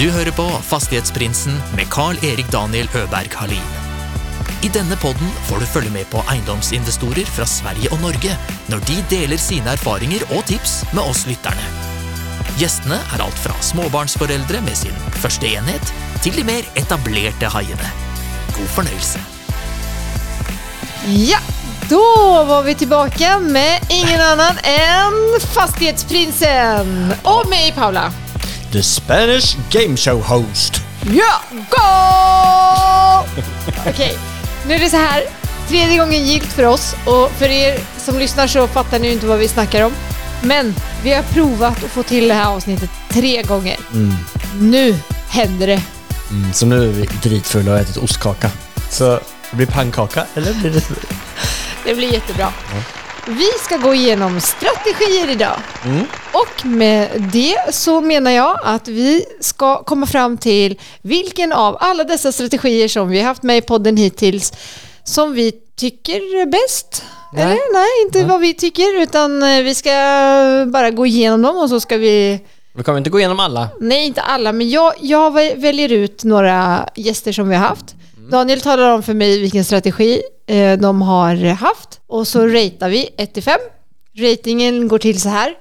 Du hører på Fastighetsprinsen med Carl-Erik Daniel Øberg Halin. I denne podden får du følge med på eiendomsinvestorer fra Sverige og Norge når de deler sine erfaringer og tips med oss lytterne. Gjestene er alt fra småbarnsforeldre med sin første enhet, til de mer etablerte haiene. God fornøyelse. Ja, då var vi tillbaka med ingen annan än Fastighetsprinsen och mig Paula. The Spanish Game Show Host. Ja, go! Okej, nu är det så här. Tredje gången gilt för oss och för er som lyssnar så fattar ni inte vad vi snackar om. Men vi har provat att få till det här avsnittet tre gånger. Nu händer det. Mm, så nu är vi dritfulla och har ätit ostkaka. Så det blir pannkaka, eller blir det... Det blir jättebra. Vi ska gå igenom strategier idag. Och med det så menar jag att vi ska komma fram till vilken av alla dessa strategier som vi har haft med i podden hittills som vi tycker är bäst. Nej. Eller nej, inte vad vi tycker utan eh, vi ska bara gå igenom dem och så ska vi Vi kommer inte gå igenom alla. Nej, inte alla, men jag, jag vä- väljer ut några gäster som vi har haft. Daniel talar om för mig vilken strategi eh, de har haft och så ratear vi 1 till 5. Ratingen går till så här.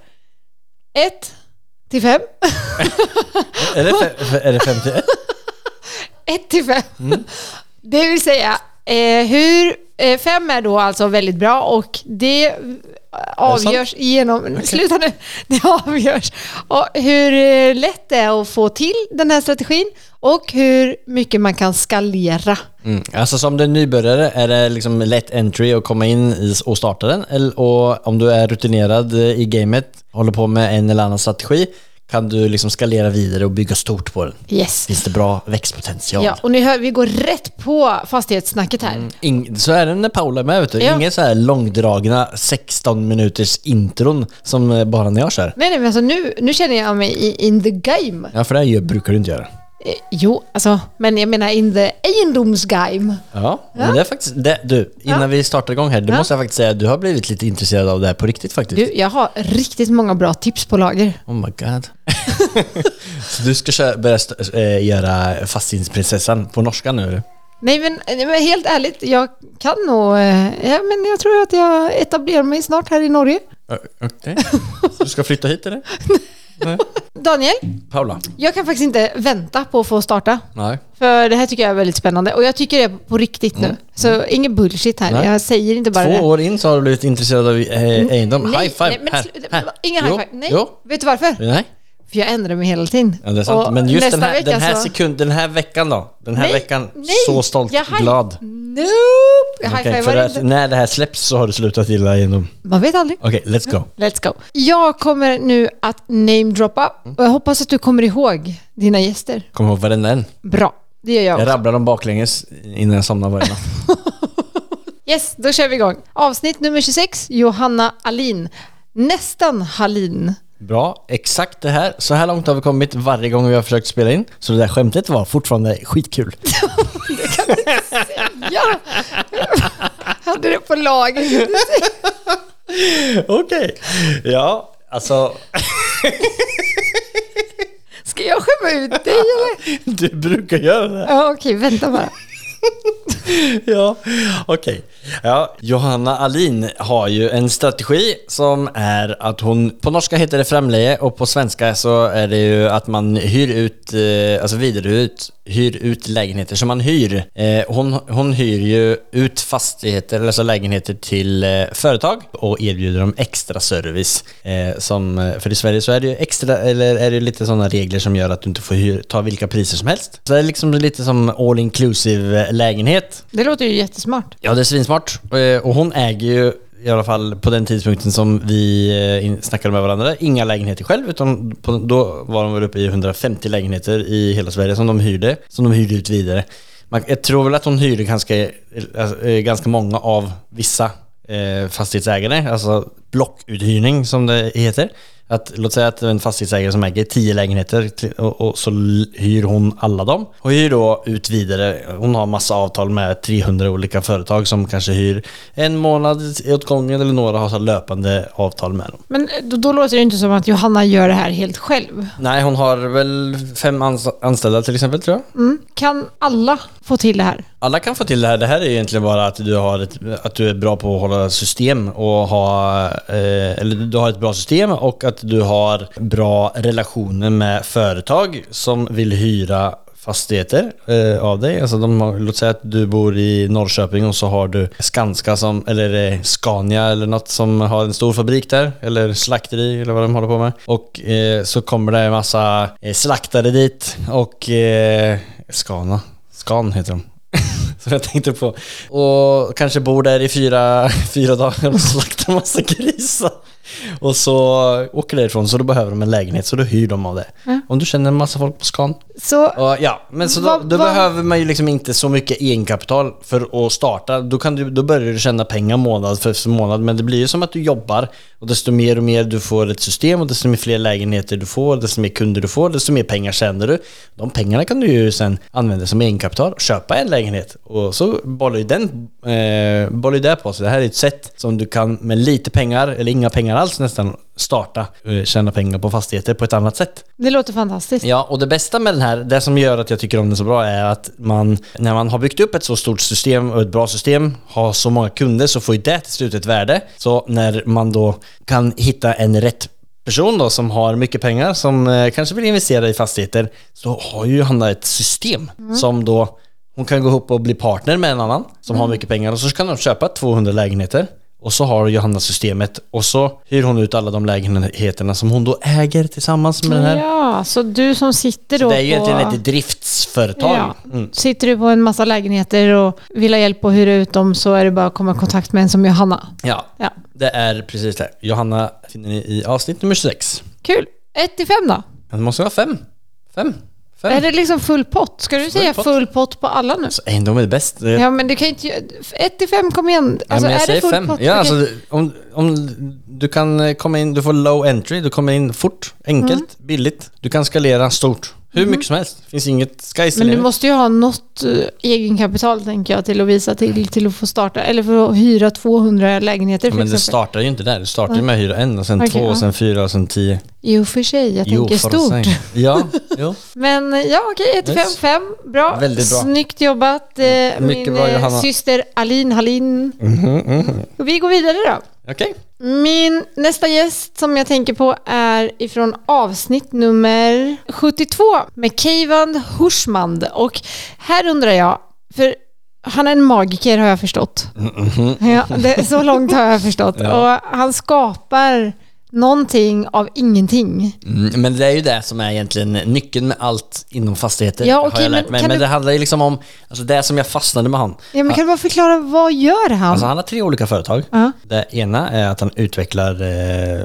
1 till 5. Är det, är det 51? 1 till 5. Det vill säga, eh, hur 5 är då alltså väldigt bra och det eh, avgörs genom... Sluta nu! Det avgörs och hur eh, lätt det är att få till den här strategin och hur mycket man kan skalera. Mm. Alltså som den nybörjare är det liksom lätt entry att komma in i och starta den. Eller- Och om du är rutinerad eh, i gamet, håller på med en eller annan strategi, kan du liksom skalera vidare och bygga stort på den. Yes. Finns det bra växtpotential? Ja, och ni hör, vi går rätt på fastighetssnacket här. Ing- så är det när Paula är med vet du. Ja. Inga så här långdragna 16 minuters intron som eh, bara när jag kör. Nej, nej, men alltså nu, nu känner jag mig i, in the game. Ja, för det här brukar du inte göra. Eh, jo, alltså, men jag menar in the egendomsgame. Ja, men det är faktiskt... Det, du, innan Ja. vi startar igång här, det Ja. måste jag faktiskt säga, du har blivit lite intresserad av det här på riktigt faktiskt. Du, jag har riktigt många bra tips på lager. Oh my god. så du ska köra, börja äh, göra fastighetsprinsessan på norska nu eller? Nej men, nej, men helt ärligt, jag kan nog... eh, Ja, men jag tror att jag etablerar mig snart här i Norge. Okej. Så du ska flytta hit eller? Daniel, Paula? jag kan faktiskt inte vänta på att få starta. Nej. För det här tycker jag är väldigt spännande. Och jag tycker det är på riktigt nu. Så ingen bullshit här. Nej. Jag säger inte bara Två det. år in så har du blivit intresserad av eh, egendom. High five! nej, men här, sluta, här. Inga Jo, high five. Nej. Jo. Vet du varför? Nej. För jag ändrar mig hela tiden. Ja, det är sant. Och Men just den här, den här så- sekund, den här veckan då? Den här Nej, veckan, nej. så stolt, Jag high- glad. Nope! Jag high-fivar för att när det här släpps så har du slutat gilla egendom. Man vet aldrig. Okej, let's go. Let's go. Jag kommer nu att namedroppa och jag hoppas att du kommer ihåg dina gäster. Kom ihåg varenda en. Bra, det gör jag Jag också. rabblar dem baklänges innan jag somnar varje natt. Yes, då kör vi igång. Avsnitt nummer 26, Johanna Alin. Nästan Hallin. Bra, exakt det här. Så här långt har vi kommit varje gång vi har försökt spela in. Så det där skämtet var fortfarande skitkul. Ja! Hade det på lager. Okej. Ja, alltså... Ska jag skämma ut dig eller? Du brukar göra det. Ja, okej, vänta bara. Ja, okej. Ja, Johanna Alin har ju en strategi som är att hon, på norska heter det framleje och på svenska så är det ju att man hyr ut, eh, alltså vidarehyr ut, hyr ut lägenheter som man hyr. Eh, hon, hon hyr ju ut fastigheter, alltså lägenheter till eh, företag och erbjuder dem extra service. Som, för i Sverige så är det ju extra, eller är det lite sådana regler som gör att du inte får hyr, ta vilka priser som helst. Så det är liksom lite som all inclusive lägenhet. Det låter ju jättesmart. Ja, det är svinsmart såklart. Eh, och hon äger ju, i alla fall på den tidpunkten som vi eh, snackade med varandra, inga lägenheter själv, utan på, då var de väl uppe i 150 lägenheter i hela Sverige som de hyrde, som de hyrde ut vidare. Man, jag tror väl att hon hyrde ganska, alltså, eh, ganska många av vissa eh, fastighetsägare, alltså blockuthyrning som det heter. Att, låt säga att en fastighetsägare som äger 10 lägenheter och, och så hyr hon alla dem och hyr då ut vidare. Hon har massa avtal med 300 olika företag som kanske hyr en månad åt gången eller några har så löpande avtal med dem. Men då, då låter det inte som att Johanna gör det här helt själv. Nej, hon har väl fem ans- anställda till exempel tror jag. Mm. Kan alla få till det här? Alla kan få till det här. Det här är egentligen bara att du, har ett, att du är bra på att hålla system och ha... Eh, eller du har ett bra system och att du har bra relationer med företag som vill hyra fastigheter eh, av dig. Alltså de har, låt säga att du bor i Norrköping och så har du Skanska som, eller eh, Scania eller något som har en stor fabrik där. Eller slakteri eller vad de håller på med. Och eh, så kommer det en massa eh, slaktare dit och eh, Skana. Scan heter de. Som jag tänkte på. Och kanske bor där i fyra, fyra dagar och slaktar massa grisar. Och så åker därifrån, så då behöver de en lägenhet, så då hyr de av det. Om du känner en massa folk på Scan. Så Och, ja, men så då, Vad- då behöver man ju liksom inte så mycket egenkapital för att starta. Då, kan du, då börjar du tjäna pengar månad för månad, men det blir ju som att du jobbar och desto mer och mer du får ett system och desto mer fler lägenheter du får, desto mer kunder du får, desto mer pengar tjänar du. De pengarna kan du ju sen använda som egenkapital och köpa en lägenhet och så bollar ju den eh, bollar ju det på sig. Det här är ett sätt som du kan med lite pengar, eller inga pengar alls nästan, starta, eh, tjäna pengar på fastigheter på ett annat sätt. det låter fantastiskt. Ja, och det bästa med den här, det som gör att jag tycker om den så bra är att man, när man har byggt upp ett så stort system och ett bra system, har så många kunder, så får ju det till slut ett värde. Så när man då kan hitta en rätt person då som har mycket pengar, som eh, kanske vill investera i fastigheter, så har ju Hanna ett system som då hon kan gå ihop och bli partner med en annan som har mycket pengar och så kan de köpa 200 lägenheter. Och så har Johanna systemet och så hyr hon ut alla de lägenheterna som hon då äger tillsammans med den här Ja, så du som sitter då det är ju på... egentligen ett driftsföretag. Ja. Mm. Sitter du på en massa lägenheter och vill ha hjälp att hyra ut dem så är det bara att komma i kontakt med en som Johanna. Ja, Ja. det är precis det. Johanna finner ni i avsnitt nummer 26. Kul! 1 till 5 då? Det måste vara fem. Fem. Fem. Är det liksom full pott? Ska du säga pott. full pott på alla nu? Så en, de är bäst. Det- Ja, men du kan inte... 1 till 5, kom igen. Ja, Alltså, men jag är det säger full fem. pott? Ja, alltså, om, om du kan eh, komma in, du får low entry, du kommer in fort, enkelt, Mm. billigt. Du kan skalera stort. Hur mycket som helst. Det finns inget the Men du måste ju ha något uh, egenkapital, tänker jag, till att visa till, till att få starta. Eller för att hyra 200 lägenheter, Ja, för men det exempel. startar ju inte där. Det startar ju med att hyra en och sen Okej, två och ja. sen fyra och sen tio. Jo, för sig. Jag tänker för stort. sig. Ja, jo. Men eh, ja, okej, 1 till 5, Yes. 5. Bra. Väldigt bra. Snyggt jobbat. eh, Mycket Min bra, eh, Johanna. syster Alin Hallin. Mhm, Och vi går vidare då. Okej. Min nästa gäst som jag tänker på är ifrån avsnitt nummer 72 med Keivan Hushmand. Och här undrar jag, för han är en magiker har jag förstått. Ja, det, så långt har jag förstått. Ja. Och han skapar någonting av ingenting. Mm, men det är ju det som är egentligen nyckeln med allt inom fastigheter. Ja, har okej, jag lärt men mig. kan Men du- det handlar ju liksom om, alltså det som jag fastnade med han. Ja, men kan du bara förklara, vad gör han? Alltså han har tre olika företag. Ja. Det ena är att han utvecklar eh,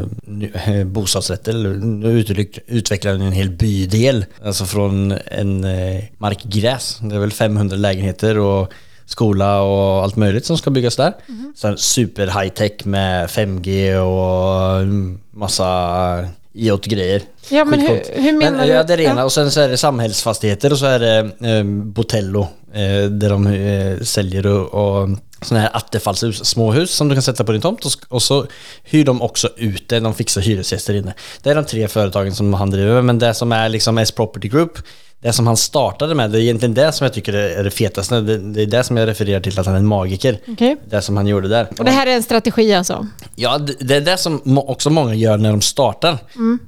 eh, bostadsrätter, nu utveck- utvecklar han en hel bydel. Alltså från en eh, markgräs. Det är väl 500 lägenheter och skola och allt möjligt som ska byggas där. Sen super high tech med 5G och mm, massa IoT-grejer. Ja, men hur, hur menar Men, du? Ja, det är det ena. Ja. Och sen så är det samhällsfastigheter och så är det eh, Botello. Eh, där de eh, säljer och, och sådana här attefallshus, småhus som du kan sätta på din tomt. Och, och så hyr de också ut det. De fixar hyresgäster inne. Det är de tre företagen som han driver. Men det som är liksom S Property Group det som han startade med, det är egentligen det som jag tycker är det fetaste. Det, det är det som jag refererar till att han är en magiker. Okej. Det som han gjorde där. Och det här är en strategi alltså? Ja, det, är det som också många gör när de startar.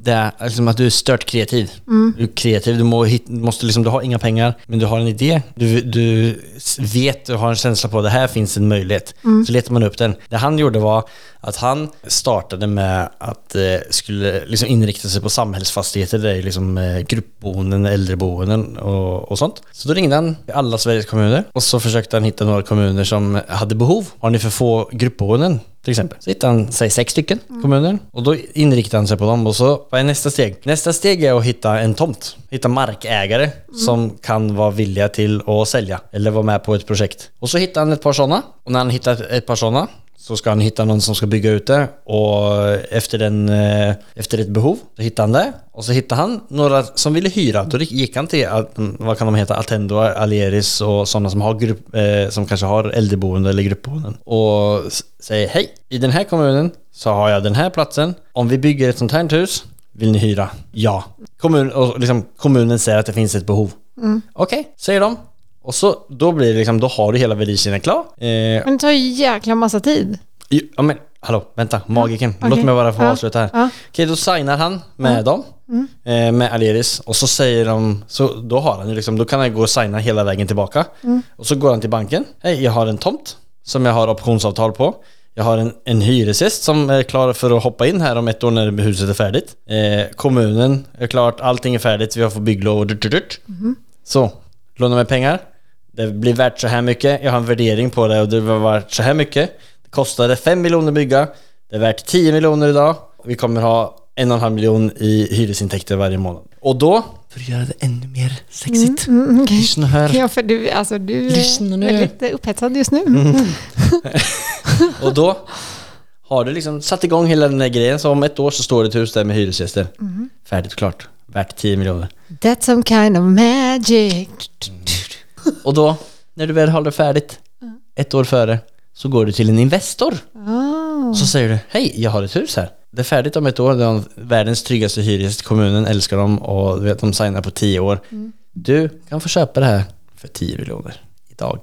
Det är liksom att du är stört kreativ. Du är kreativ, du, må måste liksom, du har inga pengar, men du har en idé. Du, du vet, du har en känsla på att det här finns en möjlighet. Så letar man upp den. Det han gjorde var att han startade med att eh, skulle liksom inrikta sig på samhällsfastigheter. Det är liksom eh, gruppboenden, äldreboenden och, och sånt. Så då ringde han alla Sveriges kommuner och så försökte han hitta några kommuner som hade behov. Har ni för få gruppboenden? Till exempel. Så hittade han, säg sex stycken kommuner. Och då inriktade han sig på dem. Och så, vad är nästa steg? Nästa steg är att hitta en tomt. Hitta markägare som kan vara villiga till att sälja. Eller vara med på ett projekt. Och så hittade han ett par sådana. Och när han hittat ett par sådana så ska han hitta någon som ska bygga ut det och efter, en, eh, efter ett behov så hittade han det. Och så hittade han några som ville hyra. Då gick han till, Al- vad kan de heta, Attendo, Aleris och sådana som har grupp, eh, som kanske har äldreboende eller gruppboenden. Och säger hej, i den här kommunen så har jag den här platsen. Om vi bygger ett sånt här hus, vill ni hyra? Ja. Kommun, och liksom, kommunen säger att det finns ett behov. Okej, säger de. Och så då blir det liksom, då har du hela värdekedjan klar. Eh, Men det tar ju jäkla massa tid. Jo, Ja men hallå, vänta, magiken. Låt okej. mig bara få Ja, avsluta här. ja. Okej, då signar han med dem. Eh, med Aleris. Och så säger de, så då har han ju liksom, då kan han gå och signa hela vägen tillbaka. Och så går han till banken. Hej, jag har en tomt som jag har optionsavtal på. Jag har en, en hyresgäst som är klar för att hoppa in här om ett år när huset är färdigt. Eh, kommunen är klart, allting är färdigt, vi har fått bygglov och dyrt, dyrt, dyrt. Så, låna mig pengar. Det blir värt så här mycket. Jag har en värdering på det och det var värt så här mycket. Det kostade 5 miljoner att bygga. Det är värt 10 miljoner idag. Vi kommer ha en och en halv miljon i hyresintäkter varje månad. Och då, för att göra det ännu mer sexigt, Mm, okej. lyssna här. Ja, för du, alltså, du Lyssna är nu. eh, upphetsad just nu. Och då har du liksom satt igång hela den här grejen. Så om ett år så står det ett hus där med hyresgäster. Färdigt och klart. Värt 10 miljoner. That's some kind of magic. Och då, när du väl har det färdigt, ett år före, så går du till en Investor. Oh. Så säger du, hej, jag har ett hus här. Det är färdigt om ett år, det är världens tryggaste hyresgäst, kommunen älskar dem och vet, de signar på 10 år. Du kan få köpa det här för 10 miljoner idag.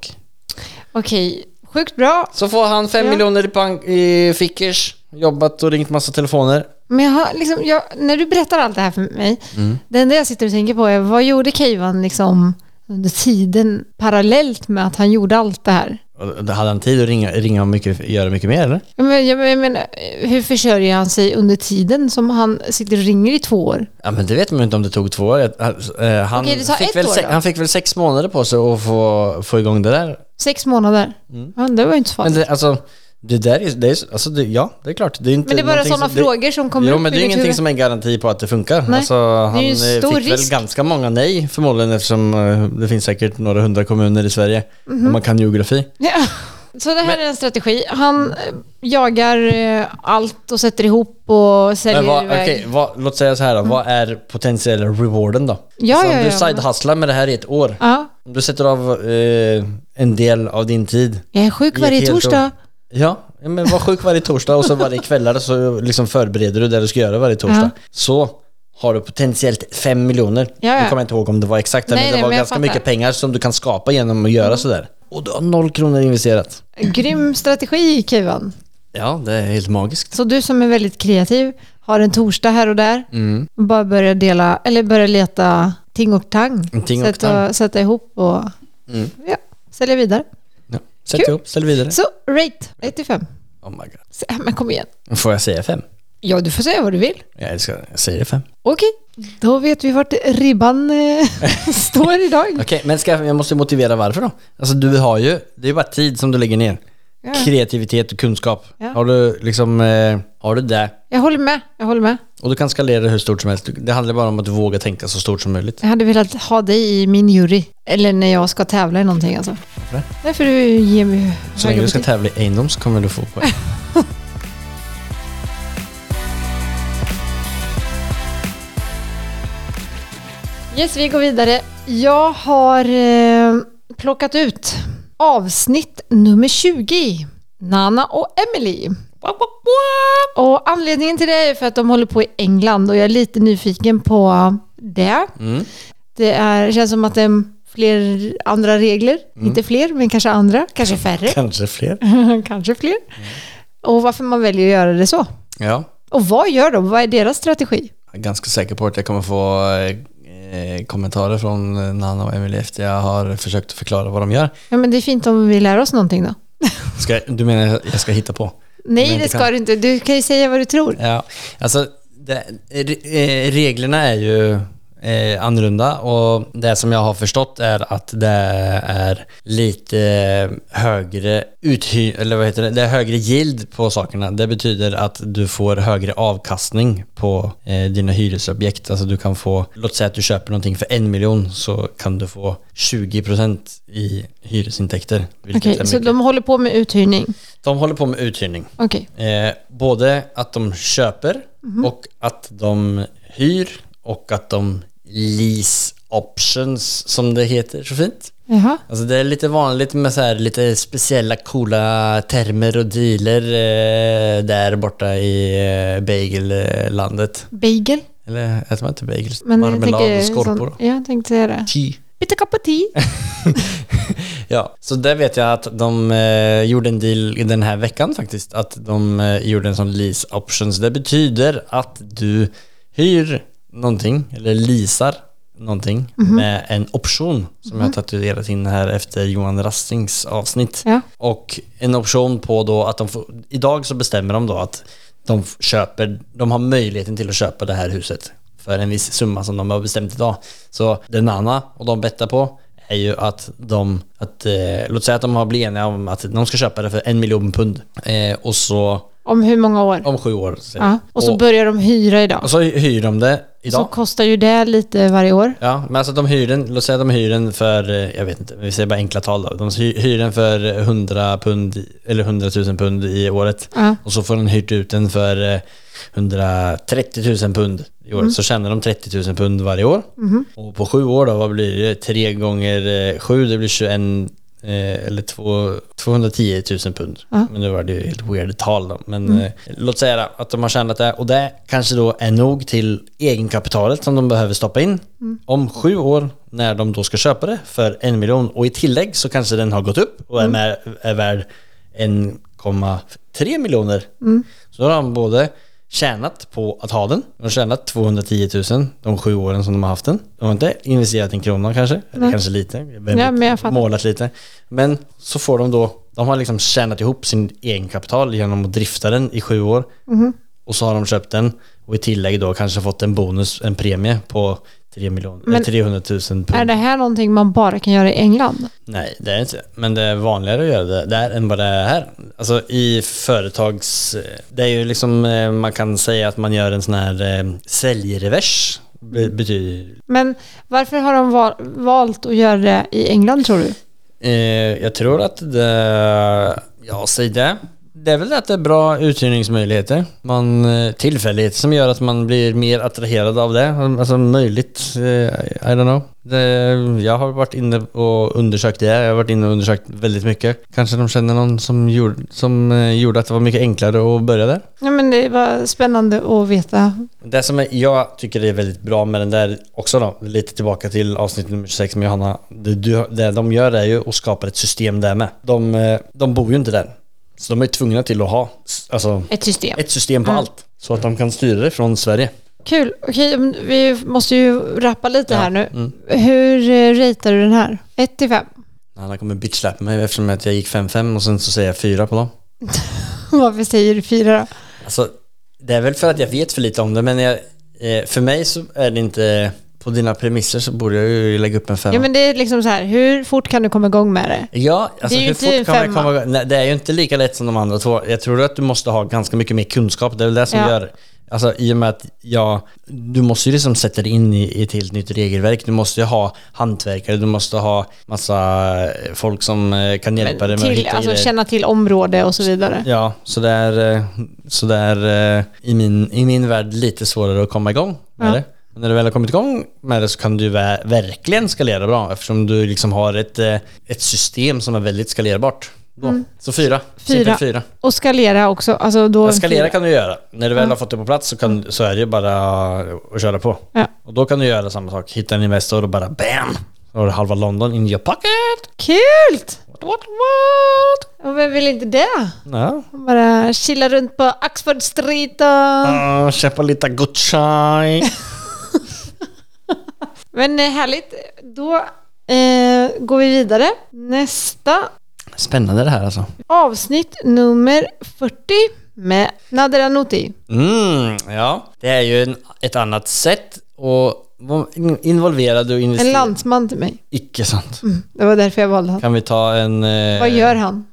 Okej, sjukt bra. Så får han 5 Ja. miljoner i, bank, i fickers, jobbat och ringt massa telefoner. Men jag har, liksom, jag, när du berättar allt det här för mig, det enda jag sitter och tänker på är vad gjorde Keivan liksom under tiden parallellt med att han gjorde allt det här? Hade han tid att ringa, ringa och mycket, göra mycket mer eller? Jag menar, jag jag menar, hur försörjer han sig under tiden som han sitter och ringer i två år? Ja men det vet man ju inte om det tog två år. Han, eh, han, Okej, det tar fick ett väl år då? han fick väl sex månader på sig att få, få igång det där. Sex månader? Ja, det var ju inte så Mm. Men farligt. det, alltså, det där är, det är alltså det, ja, det är klart. Det är inte Men det är bara sådana som, det- frågor som kommer Jo, upp men det är ingenting huvud. som är en garanti på att det funkar. Nej, Alltså, det är han ju en eh, stor fick väl risk. ganska många nej förmodligen eftersom eh, det finns säkert några hundra kommuner i Sverige. Mhm. Om man kan geografi. Ja. Så det här är en strategi. Han eh, jagar allt och sätter ihop och säljer Men vad, iväg. okej, vad, låt säga så här då. Vad är potentiella rewarden då? Mm. Ja, alltså, ja, om du ja, side-hustlar med det här i ett år. Ja, Om du sätter av eh, en del av din tid jag är sjuk varje torsdag. år. Ja, men var sjuk varje torsdag och så varje kvällar så liksom förbereder du det du ska göra varje torsdag. Ja. Så har du potentiellt 5 miljoner. Ja, ja. Nu kommer jag inte ihåg om det var exakt det, Nej, men nej, det var men ganska. Mm. mycket pengar som du kan skapa genom att göra sådär. Och du har noll kronor investerat. Grym strategi, Keivan. Ja, det är helt magiskt. Så du som är väldigt kreativ, har en torsdag här och där, Mm. och bara börjar dela, eller börjar leta ting och tang. Ting och sätta, tang. sätta ihop och Mm. ja, sälja vidare. Sätt Kul. ihop, ställ vidare. Så, rate 1 till 5. Oh my god. Men kom igen. Får jag säga 5? Ja, du får säga vad du vill. Jag älskar Jag säger 5. Okej, då vet vi vart ribban eh, står idag. Okej, men ska jag, jag måste motivera varför då? Alltså du har ju, det är bara tid som du lägger ner. Ja. Kreativitet och kunskap. Ja. Har du liksom, eh, har du det? Jag håller med, jag håller med. Och du kan skalera det hur stort som helst. Det handlar bara om att du vågar tänka så stort som möjligt. Jag hade velat ha dig i min jury. Eller när jag ska tävla i någonting alltså. Varför det? Därför du ger mig Så länge du ska tävla i Eiendom så kommer du få poäng. Yes, vi går vidare. Jag har eh, plockat ut avsnitt nummer 20. Nana och Emily. Och anledningen till det är för att de håller på i England och jag är lite nyfiken på det. Mm. Det är, känns som att det är fler andra regler. Mm. Inte fler, men kanske andra. Kanske färre. Kanske fler. kanske fler. Och varför man väljer att göra det så. Ja. Och vad gör de? Vad är deras strategi? Jag är ganska säker på att jag kommer få eh, kommentarer från eh, Nanna och Emily efter jag har försökt förklara vad de gör. Ja, men det är fint om vi lär oss någonting då. Ska, du menar jag ska hitta på? Nej, det ska kan- du inte. Du kan ju säga vad du tror. Ja, alltså det, re- eh, reglerna är ju eh, annorlunda och det som jag har förstått är att det är lite högre uthy eller vad heter det? Det är högre yield på sakerna. Det betyder att du får högre avkastning på eh, dina hyresobjekt. Alltså du kan få, låt säga att du köper någonting för en miljon så kan du få 20% i hyresintäkter. Okej, är så de håller på med uthyrning? de håller på med uthyrning. Okej. Eh, både att de köper Mhm. och att de hyr och att de lease options som det heter så fint. Jaha. Alltså det är lite vanligt med så här lite speciella coola termer och dealer eh, där borta i eh, bagellandet. Bagel? Eller äter man inte bagels? Men Marmelad och skorpor. sån- Ja, jag tänkte säga det. Tea. Bitte cup of tea. Ja, så där vet jag att de eh, gjorde en deal i den här veckan faktiskt. Att de eh, gjorde en sån lease options. Det betyder att du hyr någonting, eller leasar någonting Mhm. med en option som jag har tatuerat in här efter Johan Rastings avsnitt. Ja. Och en option på då att de får, idag så bestämmer de då att de köper, de har möjligheten till att köpa det här huset för en viss summa som de har bestämt idag. Så det Nana och de bettar på är ju att de, att, eh, låt säga att de har blivit eniga om att de ska köpa det för en miljon pund. Eh, och så Om hur många år? om sju år. säger Ja. vi. Och så börjar de hyra idag. och så hyr de det Så idag. kostar ju det lite varje år. Ja, men alltså de hyr den, låt säga de hyr den för, eh, jag vet inte, vi säger bara enkla tal då. De hy- hyr den för 100 pund, i- eller 100 000 pund i året. Ja. Och så får den hyrt ut den för eh, 130 000 pund i år. Så tjänar de 30 000 pund varje år. Och på sju år då, vad blir det? Tre gånger eh, sju, det blir 21 eh, eller två, 210 000 pund. Ja. Men nu var det ju helt weird tal då. Men eh, låt säga då, att de har tjänat det och det kanske då är nog till egenkapitalet som de behöver stoppa in om sju år när de då ska köpa det för en miljon och i tillägg så kanske den har gått upp och är, med, är värd 1,3 miljoner. Så har de både tjänat på att ha den. De har tjänat 210 000 de sju åren som de har haft den. De har inte investerat en krona kanske, eller Nej. kanske lite. Ja, men målat lite. Men så får de då, de har liksom tjänat ihop sin egenkapital genom att drifta den i sju år. Mhm. Och så har de köpt den och i tillägg då kanske fått en bonus, en premie på 3 miljoner, Men- eller 300 000 pund. Är det här någonting man bara kan göra i England? Nej, det är inte Men det är vanligare att göra det där än vad det är här. Alltså i företags... Det är ju liksom, eh, man kan säga att man gör en sån här eh, säljrevers. Be- betyder... Men varför har de val- valt att göra det i England tror du? Eh, jag tror att det... Ja, säg det. Det är väl att det är bra uthyrningsmöjligheter. Man, eh, tillfälligheter som gör att man blir mer attraherad av det. Alltså möjligt. Eh, I don't know. Det, jag har varit inne och undersökt det. Jag har varit inne och undersökt väldigt mycket. Kanske de känner någon som gjorde, som eh, gjorde att det var mycket enklare att börja där. Ja, men det var spännande att veta. Det som jag tycker är väldigt bra med den där också då, lite tillbaka till avsnitt nummer 26 med Johanna. Det, det de gör är ju att skapa ett system där med. De, de bor ju inte där. Så de är tvungna till att ha alltså, Ett system. ett system på Mm. allt. Så att de kan styra det från Sverige. Kul. Okej, vi måste ju rappa lite Ja, här nu. mm. Hur eh, ratear du den här? 1 till 5. Han kommer bitchsläppa mig eftersom att jag gick 5-5 och sen så säger jag 4 på dem. Varför säger du 4 då? Alltså, det är väl för att jag vet för lite om det men jag, eh, för mig så är det inte... På dina premisser så borde jag ju lägga upp en 5. Ja, men det är liksom så här, hur fort kan du komma igång med det? Ja, alltså Det hur fort kan man femma. komma Nej, det är ju inte lika lätt som de andra två. Jag tror att du måste ha ganska mycket mer kunskap. Det är väl det som Ja. gör... Alltså i och med att jag... Du måste ju liksom sätta dig in i, i ett helt nytt regelverk. Du måste ju ha hantverkare, du måste ha massa eh, folk som eh, kan hjälpa dig med att till, hitta alltså känna till område och så vidare. Ja, så det är, eh, så det är i, min, i min värld lite svårare att komma igång med Ja. det. Men när du väl har kommit igång med det så kan du verkligen skalera bra eftersom du liksom har ett, eh, ett system som är väldigt skalerbart. Då. Så fyra. Fyra. Fyra. Och skalera också. Alltså då Ja, skalera fyra. kan du göra. När du väl Ja. har fått det på plats så, kan, så är det ju bara att köra på. Ja. Och då kan du göra samma sak. Hitta en Investor och bara BAM! Då har du halva London in your pocket. Kul! What, what, what? Och vem vill inte det? Ja. Bara chilla runt på Oxford Street och... Uh, köpa lite Gucci. Men eh, härligt. Då eh, går vi vidare. Nästa Spännande det här alltså. avsnitt nummer 40 med Nadera Nuti. Mm, ja. Det är ju en, ett annat sätt in- involverad och En investerad. landsman till mig. Icke sant. Det var därför jag valde honom. Kan vi ta en... Eh, Vad gör han?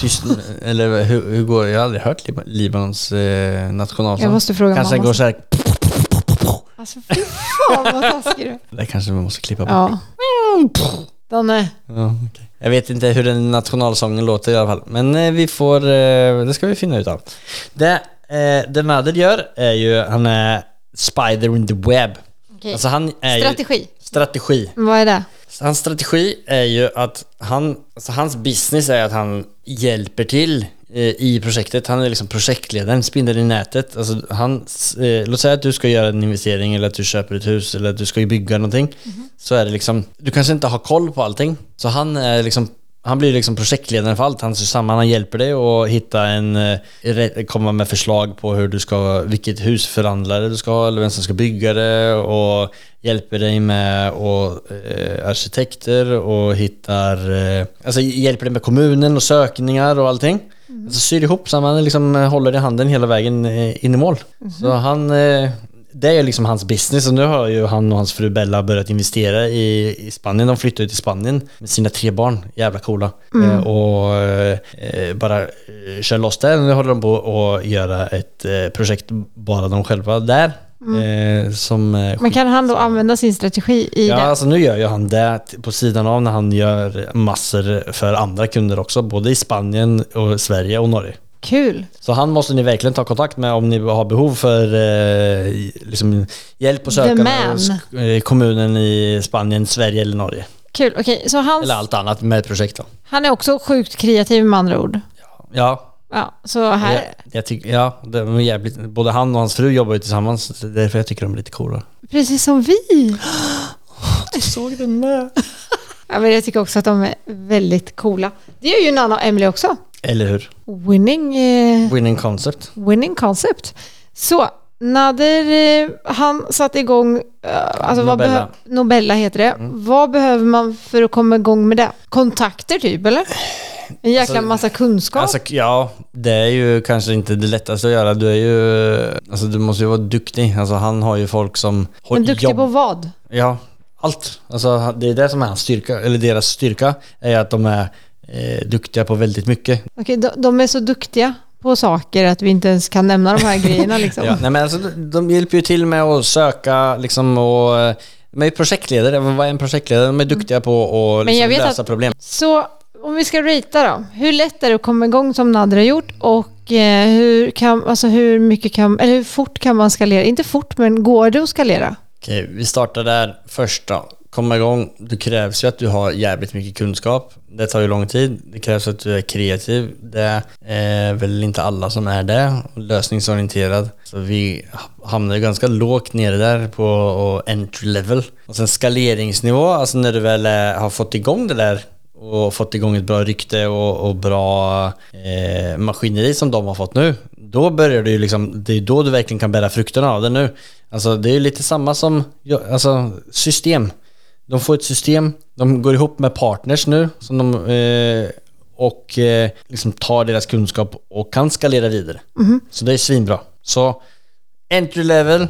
Tyst, eller hur, hur går det? Jag har aldrig hört Lib- Libanons eh, nationalsång. Jag måste fråga Kanske mamma. går så här. Alltså fy fan vad taskig du är. Det kanske vi måste klippa bort. Ja. Danne. Ja, okej. Jag vet inte hur den nationalsången låter i alla fall. Men eh, vi får... Eh, det ska vi finna ut av. Det, eh, det Madel gör är ju... Han är spider in the web. Okej. Alltså han är Strategi. Ju, strategi. Vad är det? Hans strategi är ju att han... Alltså hans business är att han hjälper till i projektet. Han är liksom projektledaren, spindeln i nätet. Alltså han, eh, låt säga att du ska göra en investering eller att du köper ett hus eller att du ska bygga någonting. Så är det liksom, du kanske inte har koll på allting. Så han är liksom han blir liksom projektledaren för allt. Han syr samman, han hjälper dig att hitta en, eh, komma med förslag på hur du ska, vilket husförhandlare du ska ha eller vem som ska bygga det och hjälper dig med och, eh, arkitekter och hittar, eh, alltså hjälper dig med kommunen och sökningar och allting. Alltså syr ihop så han liksom eh, håller i handen hela vägen eh, in i mål. Så han, eh, det är liksom hans business och nu har ju han och hans fru Bella börjat investera i, i Spanien. De flyttade ju till Spanien med sina tre barn. Jävla coola. Eh, och eh, bara kör loss där. Nu håller de på att göra ett eh, projekt bara de själva där. Eh, som eh, Men kan han då använda sin strategi i Ja, det? alltså nu gör ju han det på sidan av när han gör massor för andra kunder också. Både i Spanien, och Sverige och Norge. Kul. Så han måste ni verkligen ta kontakt med om ni har behov för eh, liksom, hjälp och sökande hos kommunen i Spanien, Sverige eller Norge. Kul. Okej, så hans, Eller allt annat med ett projekt då. han är också sjukt kreativ med andra ord. Ja, Ja, så här. jag, jag tycker, ja det var jävligt, både han och hans fru jobbar ju tillsammans. Det är därför jag tycker de är lite coola. Precis som vi. Du såg den med. Ja, men jag tycker också att de är väldigt coola. Det gör ju Nanna och Emily också. Eller hur? Winning, eh, Winning concept. winning concept. Så, Nader, eh, han satte igång, eh, alltså Nobella. Nobella heter det. Vad behöver man för att komma igång med det? Kontakter typ, eller? En jäkla Alltså- massa kunskap. Alltså ja, det är ju kanske inte det lättaste att göra. Du är ju... Alltså du måste ju vara duktig. Alltså han har ju folk som... Men duktig jobb- på vad? Ja, allt. Alltså det är det som är hans styrka, eller deras styrka, är att de är eh, duktiga på väldigt mycket. Okej, de, de är så duktiga på saker att vi inte ens kan nämna de här grejerna liksom. Ja, nej men alltså de, hjälper ju till med att söka liksom och... eh, De är projektledare, vad är en projektledare? De är duktiga på att jag liksom, lösa problem. Så om vi ska ratea då. Hur lätt är det att komma igång som Nadra har gjort och eh, hur, kan, alltså hur mycket kan, eller hur fort kan man skalera? Inte fort, men går det att skalera? Okej, vi startar där först då. Komma igång. Det krävs ju att du har jävligt mycket kunskap. Det tar ju lång tid. Det krävs att du är kreativ. Det är väl inte alla som är det. Lösningsorienterad. Så vi hamnar ju ganska lågt nere där på entry level. Och sen skaleringsnivå, alltså när du väl har fått igång det där och fått igång ett bra rykte och, och bra eh, maskineri som de har fått nu. Då börjar du ju liksom, det är då du verkligen kan bära frukterna av det nu. Alltså det är lite samma som, alltså system. De får ett system, de går ihop med partners nu som de, eh, och eh, liksom tar deras kunskap och kan skalera vidare. Så det är svinbra. Så entry level,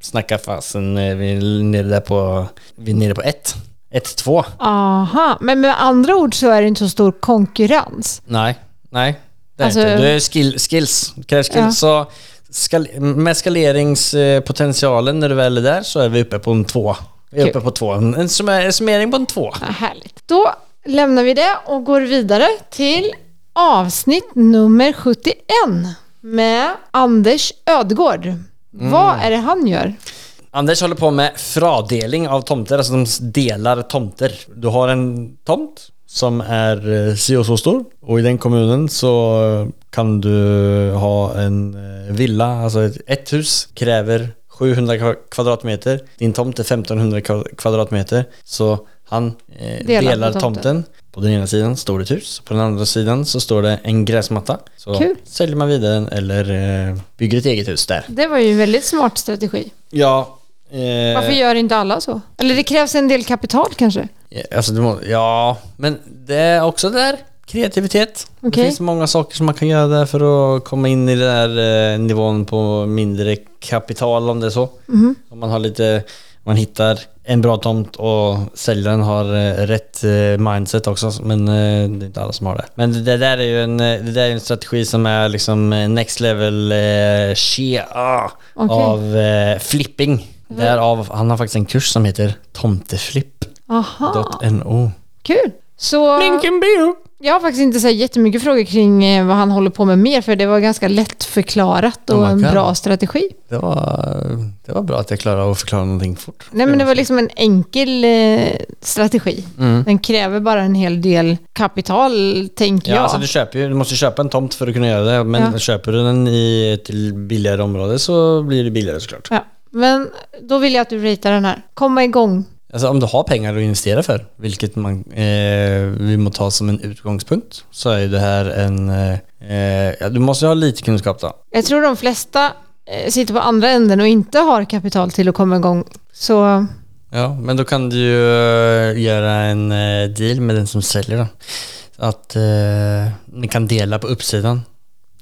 snacka fasen, eh, vi är nere där på, vi är nere på ett. Ett, två. Aha, men med andra ord så är det inte så stor konkurrens. Nej, nej. Det är Alltså- inte. Det är skill, skills. Det krävs skills. Ja. Så skal, med skaleringspotentialen när du väl är där så är vi uppe på en två. Vi är Kul. uppe på två. En summa- summering på en två. Ja, härligt. Då lämnar vi det och går vidare till avsnitt nummer 71 med Anders Ödgård. Vad är det han gör? Anders håller på med fradelning av tomter, alltså de delar tomter. Du har en tomt som är eh, si och så stor och i den kommunen så kan du ha en eh, villa, alltså ett, ett hus kräver 700 kva- kvadratmeter. Din tomt är 1500 kva- kvadratmeter. Så han eh, Delar på delar, tomten. tomten. På den ena sidan står det ett hus, på den andra sidan så står det en gräsmatta. Så Kul. säljer man vidare den eller eh, bygger ett eget hus där. Det var ju en väldigt smart strategi. Ja. Eh, Varför gör inte alla så? Eller det krävs en del kapital kanske? Alltså, du må, ja, men det är också där kreativitet. Okej. Det finns många saker som man kan göra där för att komma in i den där eh, nivån på mindre kapital om det är så. Mhm. Om man har lite man hittar en bra tomt och säljaren har eh, rätt eh, mindset också. Men eh, det är inte alla som har det. Men det, där är ju en, eh, det där är en strategi som är liksom eh, next level eh, shit, ah, Okej. av eh, flipping. Därav, han har faktiskt en kurs som heter tomteflipp.no. Kul. Så bio! jag har faktiskt inte så jättemycket frågor kring eh, vad han håller på med mer, för det var ganska lätt förklarat och Oh my en bra strategi. Det var, det var bra att jag klarade att förklara någonting fort. Nej, men det var liksom en enkel eh, strategi. Mm. Den kräver bara en hel del kapital, tänker Ja, jag. alltså du, köper ju, du måste köpa en tomt för att kunna göra det. Men Ja. köper du den i ett billigare område så blir det billigare såklart. Ja. Men då vill jag att du ratear den här. Komma igång. Alltså om du har pengar att investera för, vilket man, eh, vi må ta som en utgångspunkt, så är det här en... Eh, eh, ja, du måste ha lite kunskap då. Jag tror de flesta eh, sitter på andra änden och inte har kapital till att komma igång. Så Ja, men då kan du ju eh, göra en deal med den som säljer då. Att eh, ni kan dela på uppsidan.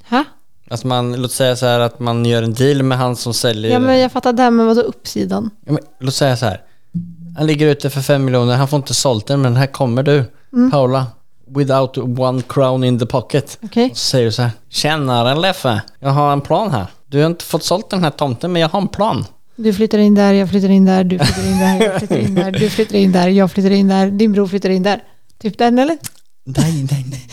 Ha? Att man, låt säga så här att man gör en deal med han som säljer... Ja, men jag fattar det här med vadå uppsidan? Ja, men, låt säga så här. Han ligger ute för fem miljoner, han får inte sålt den, men här kommer du, Paula. Without one crown in the pocket. Okej. Och så säger du så här. Tjänaren Leffe, jag har en plan här. Du har inte fått sålt den här tomten, men jag har en plan. Du flyttar in där, jag flyttar in där, du flyttar in där, jag flyttar in där, du flyttar in där, jag flyttar in där, din bror flyttar in där. Typ den eller? Nej, nej, nej.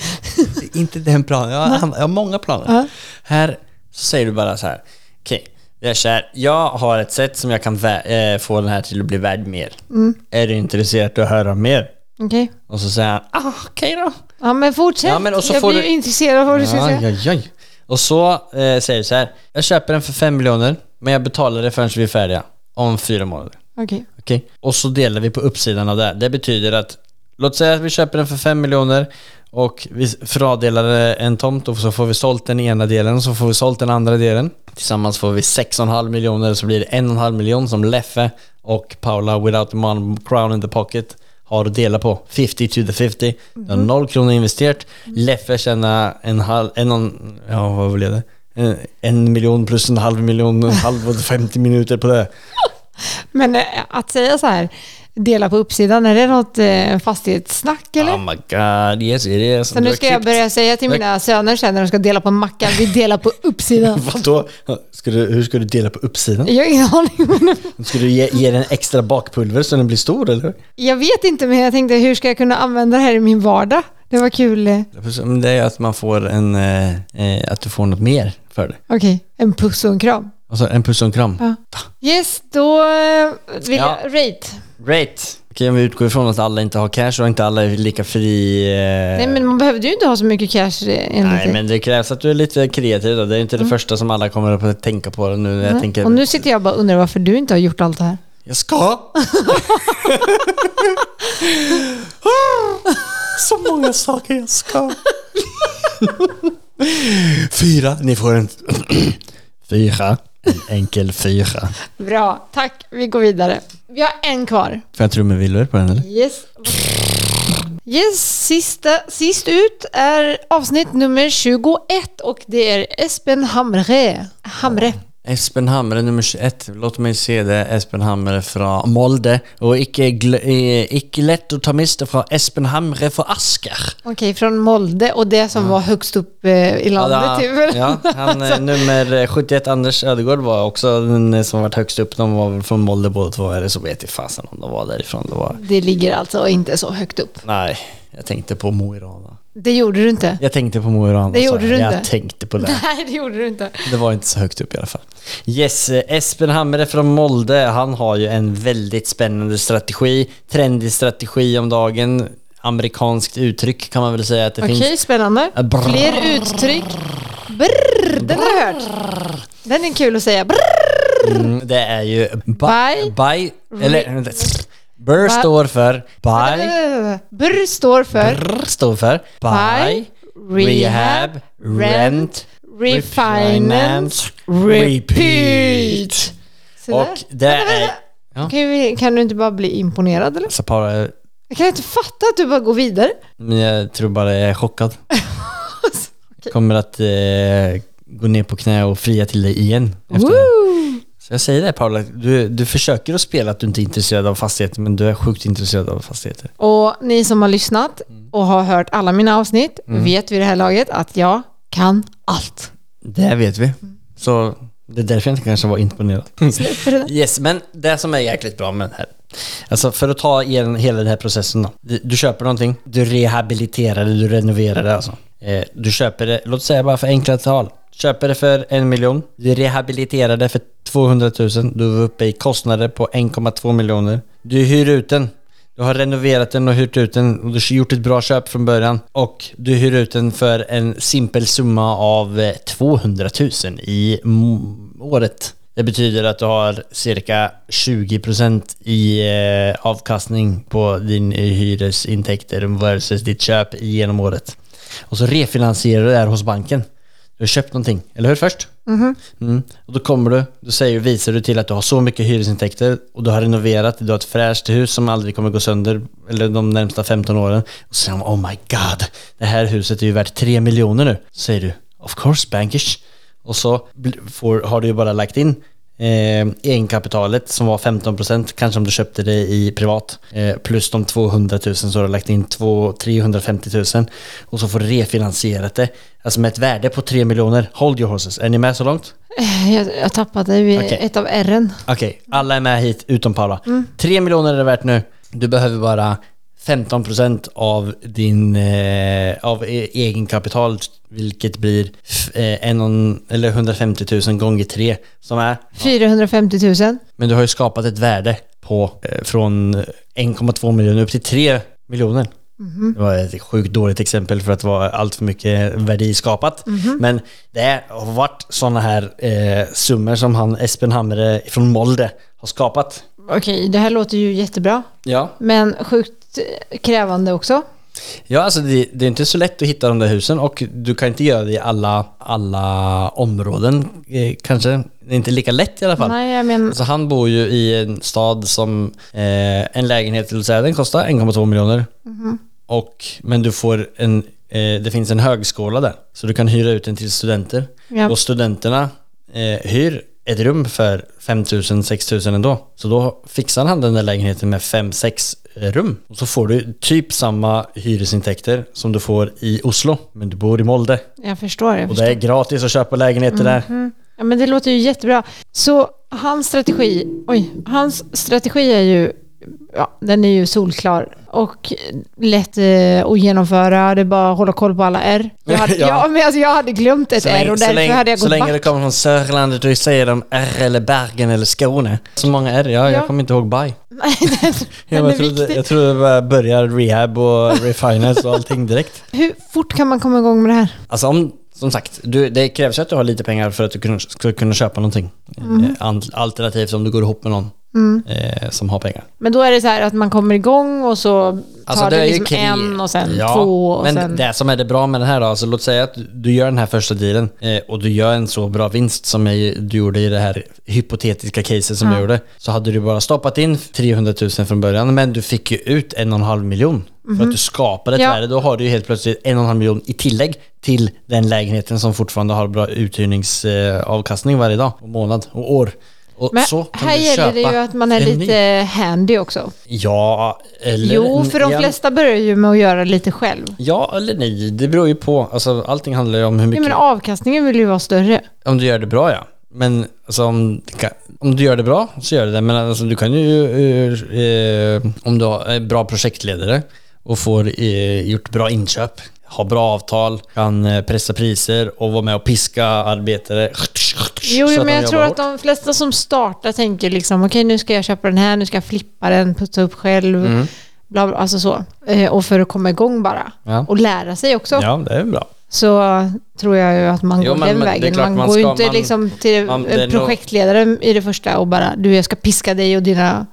inte den planen. Jag har, jag har många planer. Ja. Här så säger du bara så här. Okej, jag är kär. Jag har ett sätt som jag kan eh, få den här till att bli värd mer. Är du intresserad av att höra mer? Okej. Och så säger han, ah, okej då. Ja men fortsätt. Ja, men och så jag får blir du- intresserad av vad du ska säga. aj, aj. Och så eh, säger du så här. Jag köper den för fem miljoner, men jag betalar det förrän vi är färdiga. Om fyra månader. Okej. Okej? Och så delar vi på uppsidan av det. Det betyder att, låt säga att vi köper den för fem miljoner och vi fördelar en tomt och så får vi sålt den ena delen och så får vi sålt den andra delen. Tillsammans får vi 6,5 miljoner så blir det 1,5 miljon som Leffe och Paula without one crown in the pocket har att dela på. 50 to the 50. Du har noll kronor investerat. Leffe tjänar en halv, en ja vad blev det? En, en miljon plus en halv miljon, en halv och 50 minuter på det. Men eh, att säga så här, dela på uppsidan, är det något eh, fastighetssnack eller? Oh my god, yes it is. så nu ska jag börja säga till mina söner sen när de ska dela på en macka, vi delar på uppsidan. Vadå? Ska du, hur ska du dela på uppsidan? Jag har ingen aning. Ska du ge, ge den extra bakpulver så den blir stor eller? jag vet inte, men jag tänkte hur ska jag kunna använda det här i min vardag? Det var kul. Det är att man får en, eh, eh, att du får något mer för det. Okej, en puss och en kram. Alltså en puss och en kram. Ja. Yes, då eh, vill Ja. jag rate. Great! Okej, om vi utgår ifrån att alla inte har cash och inte alla är lika fri... Eh, Nej, men man behövde ju inte ha så mycket cash eh, enligt Nej, men det krävs att du är lite kreativ då. Det är inte det första som alla kommer att tänka på nu när jag Nej. tänker... Och nu sitter jag och bara och undrar varför du inte har gjort allt det här. Jag ska! Så många saker jag ska. Fyra, ni får en... Fyra. En enkel fyra. Bra, tack. Vi går vidare. Vi har en kvar. Får jag trumvirvel på den eller? Yes. Yes, sista, sist ut är avsnitt nummer 21 och det är Espen Hamre. Hamre. Espen Hamre nummer 21. Låt mig se det. Espen Hamre från Molde. Och icke, gl- eh, icke lätt att ta miste från Espen Hamre från Asker. Okej, från Molde och det som var högst upp eh, i landet. Ja, typ. ja, han eh, nummer eh, 71, Anders Ödegård var också den som varit högst upp. De var från Molde båda två, eller så vet jag fasen om de var därifrån. Det var... Det ligger alltså inte så högt upp. Nej, jag tänkte på Mo i Rana. Det gjorde du inte. Jag tänkte på Mo i Rana. Det gjorde jag. du Jag inte. tänkte på det. Nej, det gjorde du inte. Det var inte så högt upp i alla fall. Yes, Espen Hamre från Molde, han har ju en väldigt spännande strategi. Trendig strategi om dagen. Amerikanskt uttryck kan man väl säga att det Okej, finns. spännande. Äh, brrr. Fler uttryck. Brrr, den har jag hört. Den är kul att säga. Brrr. Mm, det är ju... Bye. By eller... Burr står för Buy. Brr står för Brr står för Buy. Rehab. Rent. refinance, repeat. Och det är... Ja. Kan, kan du inte bara bli imponerad eller? Så bara, Jag kan inte fatta att du bara går vidare. men jag tror bara jag är chockad. Kommer att eh, gå ner på knä och fria till dig igen. Efter! Så jag säger det Paula, du, du försöker att spela att du inte är intresserad av fastigheter men du är sjukt intresserad av fastigheter. Och ni som har lyssnat och har hört alla mina avsnitt vet vid det här laget att jag kan allt. Det vet vi. Så det är därför jag inte kanske var imponerad. Yes, men det som är jäkligt bra med det här. Alltså för att ta igen hela den här processen då. Du, du köper någonting, du rehabiliterar det, du renoverar det alltså. Eh, du köper det, låt säga bara för enkla tal. Köper det för en miljon, du rehabiliterar det för 200 000, du är uppe i kostnader på 1,2 miljoner. Du hyr ut den. Du har renoverat den och hyrt ut den och du har gjort ett bra köp från början. Och du hyr ut den för en simpel summa av eh, 200 000 i mm, året. Det betyder att du har cirka 20% i eh, avkastning på din eh, hyresintäkter versus ditt köp genom året. Och så refinansierar du det här hos banken. Du har köpt någonting, eller hur först? Mm. Och då kommer du, då säger, visar du till att du har så mycket hyresintäkter och du har renoverat, du har ett fräscht hus som aldrig kommer gå sönder eller de närmsta 15 åren. Och så säger de, oh my god, det här huset är ju värt 3 miljoner nu. Så säger du, of course bankers. Och så får, har du ju bara lagt in eh, egenkapitalet som var 15% kanske om du köpte det i privat. Eh, plus de 200 000 så har du lagt in 2, 350 000 och så får du refinansierat det. Alltså med ett värde på 3 miljoner. Hold your horses. Är ni med så långt? Jag, jag tappade Okej. ett av R'n. Okej, alla är med hit utom Paula. 3 miljoner är det värt nu. Du behöver bara 15% av din eh, av e- egenkapital vilket blir eh, en, eller 150 000 gånger 3 som är 450 000. Men du har ju skapat ett värde på eh, från 1,2 miljoner upp till 3 miljoner. Det var ett sjukt dåligt exempel för att det var allt för mycket värde skapat. Men det har varit sådana här eh, summor som han Espen Hamre från Molde har skapat. Okej, det här låter ju jättebra. Ja, Men sjukt krävande också. ja alltså det, det är inte så lätt att hitta de där husen och du kan inte göra det i alla, alla områden eh, kanske. Det är inte lika lätt i alla fall. Nej, jag men Alltså han bor ju i en stad som eh, en lägenhet säga den kostar 1,2 miljoner. Och, men du får en, eh, det finns en högskola där. Så du kan hyra ut den till studenter. Ja. Och studenterna eh, hyr ett rum för 5 000, 6 000 ändå. Så då fixar han den där lägenheten med 5-6 rum. Och så får du typ samma hyresintäkter som du får i Oslo. Men du bor i Molde. jag förstår. Jag Och förstår. det är gratis att köpa lägenheter där. Ja, men det låter ju jättebra. Så hans strategi, oj, hans strategi är ju, ja, den är ju solklar och lätt eh, att genomföra. Det är bara att hålla koll på alla R. Jag hade, Ja. ja. men alltså, jag hade glömt ett Så R länge, och så därför länge, hade jag så gått länge det back. kommer från Sörlandet och säger de R eller Bergen eller Skåne. Så många R, ja, Ja. jag kommer inte ihåg baj. Jag, trodde, jag trodde det bara börjar rehab och refinance och allting direkt. Hur fort kan man komma igång med det här? Alltså om, som sagt, du, det krävs ju att du har lite pengar för att du ska kunna köpa någonting. Mm. Alternativt om du går ihop med någon eh, som har pengar. Men då är det så här att man kommer igång och så tar Alltså, det, ju liksom en och sen Ja, två och men sen... det som är det bra med den här då, alltså låt säga att du gör den här första dealen eh, och du gör en så bra vinst som är, du gjorde i det här hypotetiska caset som Ja. du gjorde. Så hade du bara stoppat in 300 000 från början men du fick ju ut en och en halv miljon. För att du skapade ett Mhm. Ja. värde. Då har du ju helt plötsligt en och en halv miljon i tillägg till den lägenheten som fortfarande har bra uthyrningsavkastning varje dag och månad och år. Och Men här gäller det ju att man är ny. lite handy också. Ja, eller... Jo, för de ja. flesta börjar ju med att göra lite själv. Ja eller nej, det beror ju på. Alltså, allting handlar ju om hur Ja, mycket... men avkastningen vill ju vara större. Om du gör det bra ja. Men alltså, om, om du gör det bra så gör du det. Men alltså, du kan ju, eh, eh, om du är bra projektledare och får eh, gjort bra inköp, har bra avtal, kan eh, pressa priser och vara med och piska arbetare. Jo, jo men jag tror jobbar att de flesta som startar tänker liksom okej nu ska jag köpa den här, nu ska jag flippa den, putsa upp själv. Mm. Bla, bla, alltså så. Eh, och för att komma igång bara. Ja. Och lära sig också. Ja, det är bra. Så tror jag ju att man Jo, går men- den men vägen. klart Man, man går ju inte man- liksom till man- det en är nog- projektledare i det första och bara du jag ska piska dig och dina...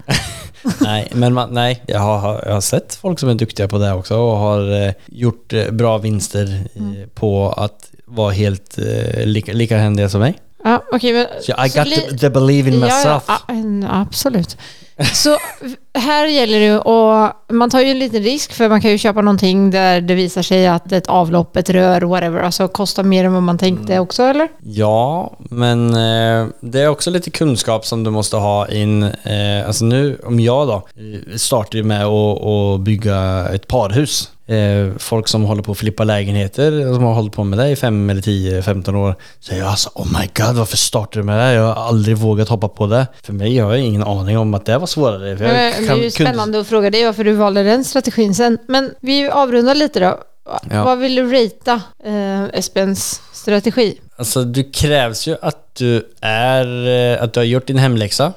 nej, men man, nej, jag har, jag har sett folk som är duktiga på det också och har eh, gjort eh, bra vinster eh, på att vara helt eh, lika, lika händiga som mig. Ja, okej men... Så I got to, to believe in myself. ja, ja, absolut. Så här gäller det och man tar ju en liten risk för man kan ju köpa någonting där det visar sig att ett avlopp, ett rör, whatever, alltså kostar mer än vad man tänkte Mm. också eller? Ja, men eh, det är också lite kunskap som du måste ha in. Eh, alltså nu, om jag då, eh, startar ju med att, att bygga ett parhus. Eh, folk som håller på att flippa lägenheter, som har hållit på med det i 5 eller 10, 15 år, säger alltså oh my god, varför startar du med det? Jag har aldrig vågat hoppa på det. För mig har jag ingen aning om att det var svårare. För jag Men det är ju kan- kunde- spännande att fråga dig varför du valde den strategin sen. Men vi avrundar lite då. Ja. Vad vill du ratea eh, Espens strategi? Alltså det krävs ju att du är, eh, att du har gjort din hemläxa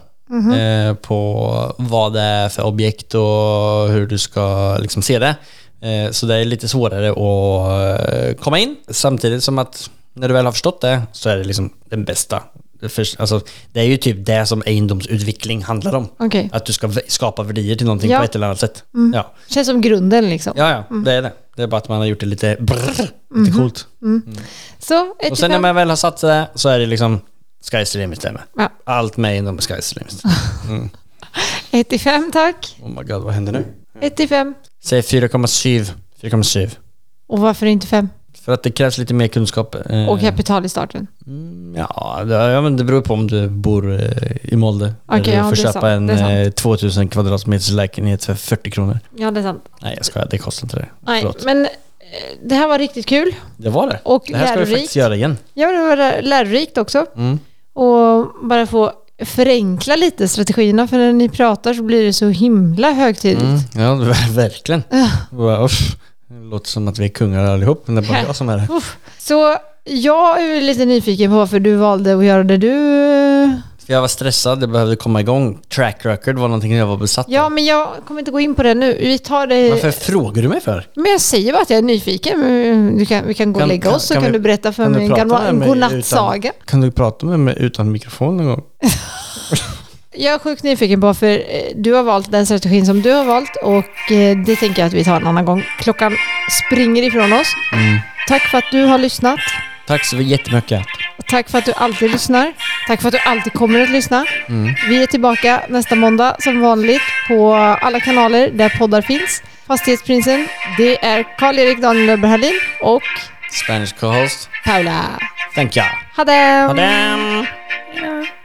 eh, på vad det är för objekt och hur du ska liksom se det. Eh, så det är lite svårare att eh, komma in. Samtidigt som att när du väl har förstått det så är det liksom den bästa. För- Alltså, det är ju typ det som egendomsutveckling handlar om. Okej. Att du ska skapa värdier till någonting Ja. på ett eller annat sätt. Ja. Känns som grunden liksom. ja, ja, det är det. Det är bara att man har gjort det lite brrr, lite coolt. Så, Och sen när man väl har satt det så är det liksom Sky's the limit. Ja. Allt med inom Sky's the limit. Ett till fem tack. Oh my god, vad händer nu? Ett till fem. Säg 4,7. 4,7. Och varför inte fem? För att det krävs lite mer kunskap. eh, Och kapital i starten. mm, Ja, det, ja, men det beror på om du bor eh, i Molde. där Okej, du får köpa en det är sant. eh, 2000 kvadratmeters lägenhet för 40 kronor. Ja, det är sant. Nej, jag skojar. Det kostar inte det. Nej, Förlåt. men det här var riktigt kul. Det var det. Och det här ska vi lärorikt. faktiskt göra igen. Ja, det var lä- lärorikt också. Mm. Och bara få förenkla lite strategierna, för när ni pratar så blir det så himla högtidligt. Mm. Ja, verkligen. Bara, uff. Det låter som att vi är kungar allihop, men det är bara jag som är det. Så jag är lite nyfiken på varför du valde att göra det du... För jag var stressad, jag behövde komma igång. Track record var någonting jag var besatt Ja, av. men jag kommer inte gå in på det nu. Vi tar det... Varför frågar du mig för? Men jag säger bara att jag är nyfiken. Du kan, vi kan gå och lägga oss så kan vi- du berätta för mig en mig godnattsaga. Kan du prata med mig utan mikrofon någon gång? Jag är sjukt nyfiken på för du har valt den strategin som du har valt och eh, det tänker jag att vi tar en annan gång. Klockan springer ifrån oss. Mm. Tack för att du har lyssnat. Tack så jättemycket. Tack för att du alltid lyssnar. Tack för att du alltid kommer att lyssna. Mm. Vi är tillbaka nästa måndag som vanligt på alla kanaler där poddar finns. Fastighetsprinsen, det är Karl-Erik Daniel Löfberg Hallin och Spanish co-host. Paula. Thank you. Ha det! Ha det!